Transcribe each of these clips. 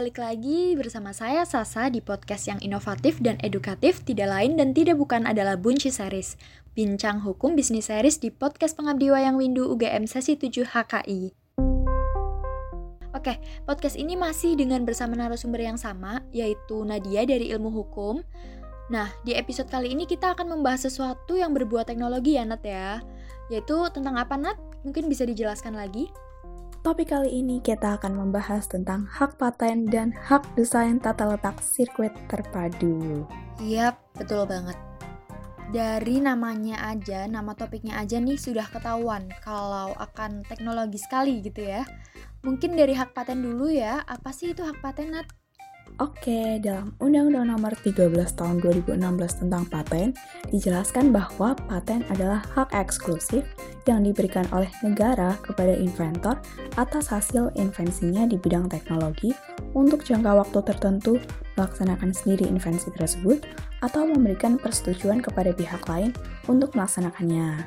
balik lagi bersama saya Sasa di podcast yang inovatif dan edukatif tidak lain dan tidak bukan adalah Bunci Series. Bincang hukum bisnis series di podcast Pengabdi Wayang Windu UGM sesi 7 HKI. Oke, podcast ini masih dengan bersama narasumber yang sama, yaitu Nadia dari Ilmu Hukum. Nah, di episode kali ini kita akan membahas sesuatu yang berbuah teknologi ya, Nat ya. Yaitu tentang apa, Nat? Mungkin bisa dijelaskan lagi? Topik kali ini kita akan membahas tentang hak paten dan hak desain tata letak sirkuit terpadu. Yap, betul banget. Dari namanya aja, nama topiknya aja nih sudah ketahuan kalau akan teknologi sekali gitu ya. Mungkin dari hak paten dulu ya, apa sih itu hak paten, Nat? Oke, dalam Undang-Undang Nomor 13 Tahun 2016 tentang paten, dijelaskan bahwa paten adalah hak eksklusif yang diberikan oleh negara kepada inventor atas hasil invensinya di bidang teknologi untuk jangka waktu tertentu melaksanakan sendiri invensi tersebut atau memberikan persetujuan kepada pihak lain untuk melaksanakannya.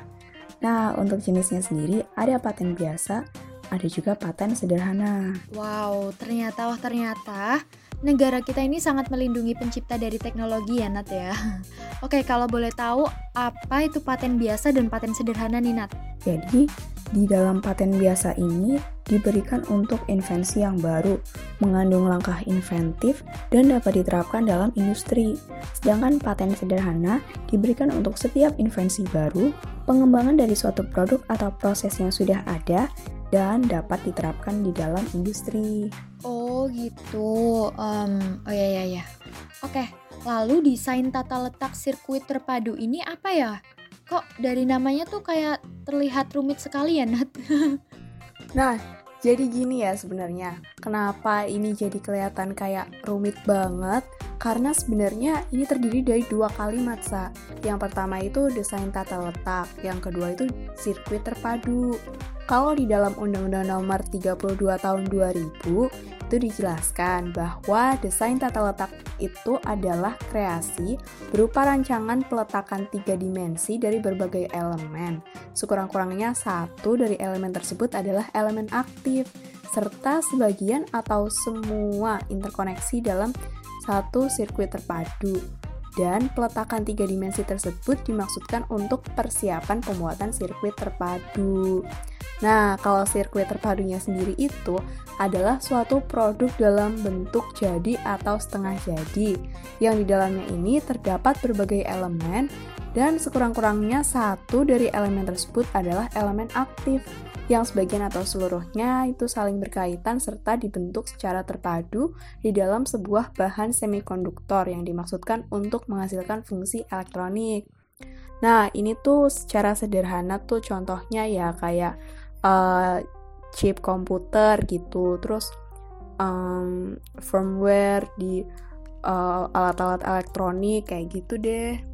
Nah, untuk jenisnya sendiri ada paten biasa, ada juga paten sederhana. Wow, ternyata wah ternyata negara kita ini sangat melindungi pencipta dari teknologi ya Nat ya. Oke, kalau boleh tahu apa itu paten biasa dan paten sederhana nih Nat? Jadi, di dalam paten biasa ini diberikan untuk invensi yang baru, mengandung langkah inventif dan dapat diterapkan dalam industri. Sedangkan paten sederhana diberikan untuk setiap invensi baru, pengembangan dari suatu produk atau proses yang sudah ada dan dapat diterapkan di dalam industri. Oh gitu. Um, oh ya ya ya. Oke. Lalu desain tata letak sirkuit terpadu ini apa ya? Kok dari namanya tuh kayak terlihat rumit sekali ya Nat? nah, jadi gini ya sebenarnya. Kenapa ini jadi kelihatan kayak rumit banget? Karena sebenarnya ini terdiri dari dua kalimat, Sa. Yang pertama itu desain tata letak, yang kedua itu sirkuit terpadu. Kalau di dalam Undang-Undang Nomor 32 Tahun 2000 itu dijelaskan bahwa desain tata letak itu adalah kreasi berupa rancangan peletakan tiga dimensi dari berbagai elemen. Sekurang-kurangnya satu dari elemen tersebut adalah elemen aktif, serta sebagian atau semua interkoneksi dalam satu sirkuit terpadu dan peletakan tiga dimensi tersebut dimaksudkan untuk persiapan pembuatan sirkuit terpadu. Nah, kalau sirkuit terpadunya sendiri itu adalah suatu produk dalam bentuk jadi atau setengah jadi, yang di dalamnya ini terdapat berbagai elemen dan sekurang-kurangnya satu dari elemen tersebut adalah elemen aktif yang sebagian atau seluruhnya itu saling berkaitan serta dibentuk secara terpadu di dalam sebuah bahan semikonduktor yang dimaksudkan untuk menghasilkan fungsi elektronik. Nah, ini tuh secara sederhana tuh contohnya ya kayak uh, chip komputer gitu, terus um, firmware di uh, alat-alat elektronik kayak gitu deh.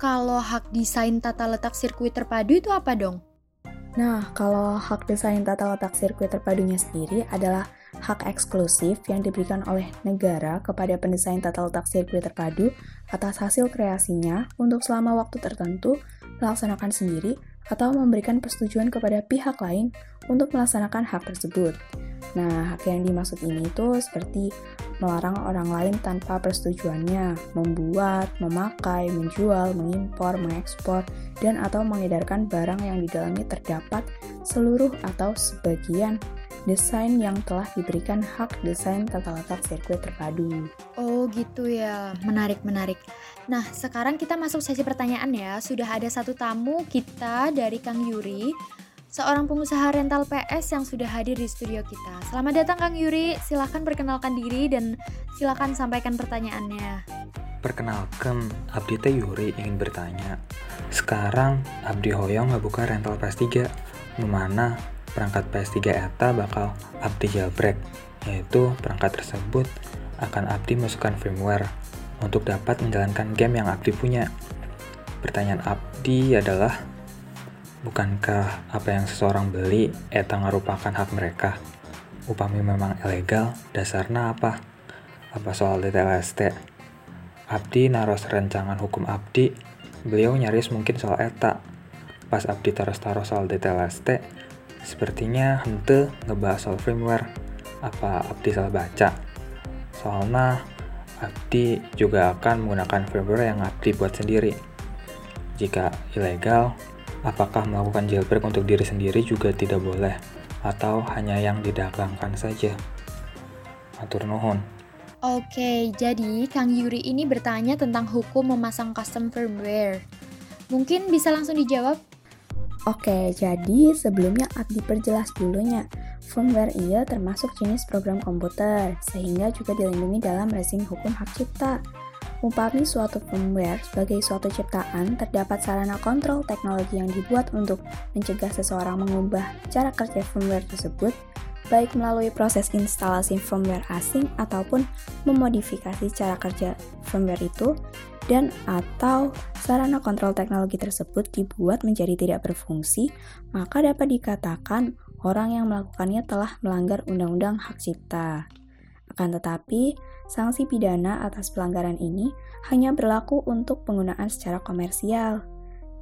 Kalau hak desain tata letak sirkuit terpadu itu apa dong? Nah, kalau hak desain tata letak sirkuit terpadunya sendiri adalah hak eksklusif yang diberikan oleh negara kepada pendesain tata letak sirkuit terpadu atas hasil kreasinya untuk selama waktu tertentu melaksanakan sendiri atau memberikan persetujuan kepada pihak lain untuk melaksanakan hak tersebut. Nah, hak yang dimaksud ini itu seperti melarang orang lain tanpa persetujuannya, membuat, memakai, menjual, mengimpor, mengekspor, dan atau mengedarkan barang yang di dalamnya terdapat seluruh atau sebagian desain yang telah diberikan hak desain tata letak sirkuit terpadu. Oh gitu ya, menarik menarik. Nah sekarang kita masuk sesi pertanyaan ya. Sudah ada satu tamu kita dari Kang Yuri seorang pengusaha rental PS yang sudah hadir di studio kita. Selamat datang Kang Yuri, silahkan perkenalkan diri dan silahkan sampaikan pertanyaannya. Perkenalkan, Abdi Teh Yuri ingin bertanya. Sekarang Abdi Hoyong ngebuka rental PS3, di mana perangkat PS3 ETA bakal Abdi jailbreak, yaitu perangkat tersebut akan Abdi masukkan firmware untuk dapat menjalankan game yang Abdi punya. Pertanyaan Abdi adalah, Bukankah apa yang seseorang beli eta merupakan hak mereka? Upami memang ilegal, dasarnya apa? Apa soal DTLST? Abdi naros rencangan hukum Abdi, beliau nyaris mungkin soal eta. Pas Abdi taruh-taruh soal DTLST, sepertinya hente ngebahas soal firmware. Apa Abdi salah baca? Soalnya Abdi juga akan menggunakan firmware yang Abdi buat sendiri. Jika ilegal, apakah melakukan jailbreak untuk diri sendiri juga tidak boleh, atau hanya yang didagangkan saja? Atur nuhun. Oke, jadi Kang Yuri ini bertanya tentang hukum memasang custom firmware. Mungkin bisa langsung dijawab? Oke, jadi sebelumnya Abdi perjelas dulunya. Firmware ia termasuk jenis program komputer, sehingga juga dilindungi dalam rezim hukum hak cipta. Umpami suatu firmware sebagai suatu ciptaan, terdapat sarana kontrol teknologi yang dibuat untuk mencegah seseorang mengubah cara kerja firmware tersebut, baik melalui proses instalasi firmware asing ataupun memodifikasi cara kerja firmware itu, dan atau sarana kontrol teknologi tersebut dibuat menjadi tidak berfungsi, maka dapat dikatakan orang yang melakukannya telah melanggar undang-undang hak cipta. Akan tetapi, sanksi pidana atas pelanggaran ini hanya berlaku untuk penggunaan secara komersial.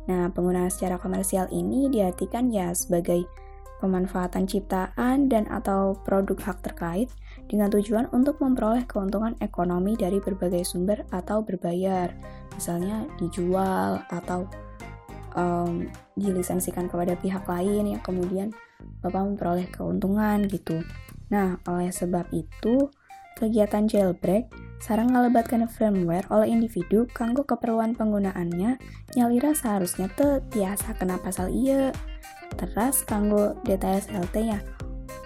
Nah, penggunaan secara komersial ini diartikan ya sebagai pemanfaatan ciptaan dan atau produk hak terkait dengan tujuan untuk memperoleh keuntungan ekonomi dari berbagai sumber atau berbayar, misalnya dijual atau um, dilisensikan kepada pihak lain yang kemudian Bapak memperoleh keuntungan gitu. Nah, oleh sebab itu, kegiatan jailbreak sarang ngalebatkan firmware oleh individu kanggo keperluan penggunaannya nyalira seharusnya tuh tiasa kena pasal iya teras kanggo DTSLT ya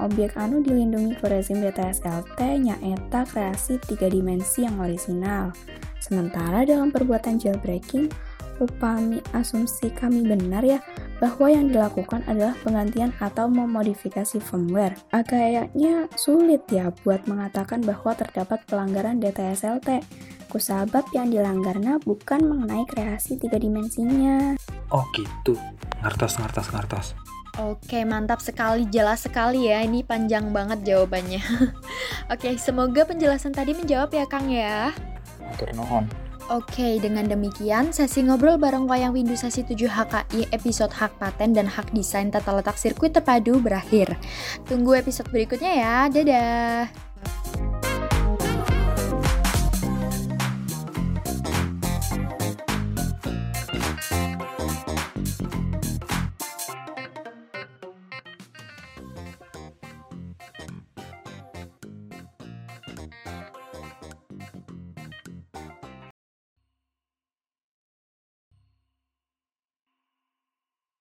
objek anu dilindungi ke rezim DTSLT nyaeta kreasi tiga dimensi yang orisinal. Sementara dalam perbuatan jailbreaking upami asumsi kami benar ya bahwa yang dilakukan adalah penggantian atau memodifikasi firmware. Agaknya sulit ya buat mengatakan bahwa terdapat pelanggaran DTSLT. Kusabab yang dilanggarnya bukan mengenai kreasi tiga dimensinya. Oh gitu, ngertos ngertos ngertos. Oke, mantap sekali, jelas sekali ya. Ini panjang banget jawabannya. Oke, semoga penjelasan tadi menjawab ya, Kang ya. Atur nuhun. Oke, dengan demikian sesi ngobrol bareng Wayang Windu sesi 7 HKI episode hak paten dan hak desain tata letak sirkuit terpadu berakhir. Tunggu episode berikutnya ya. Dadah.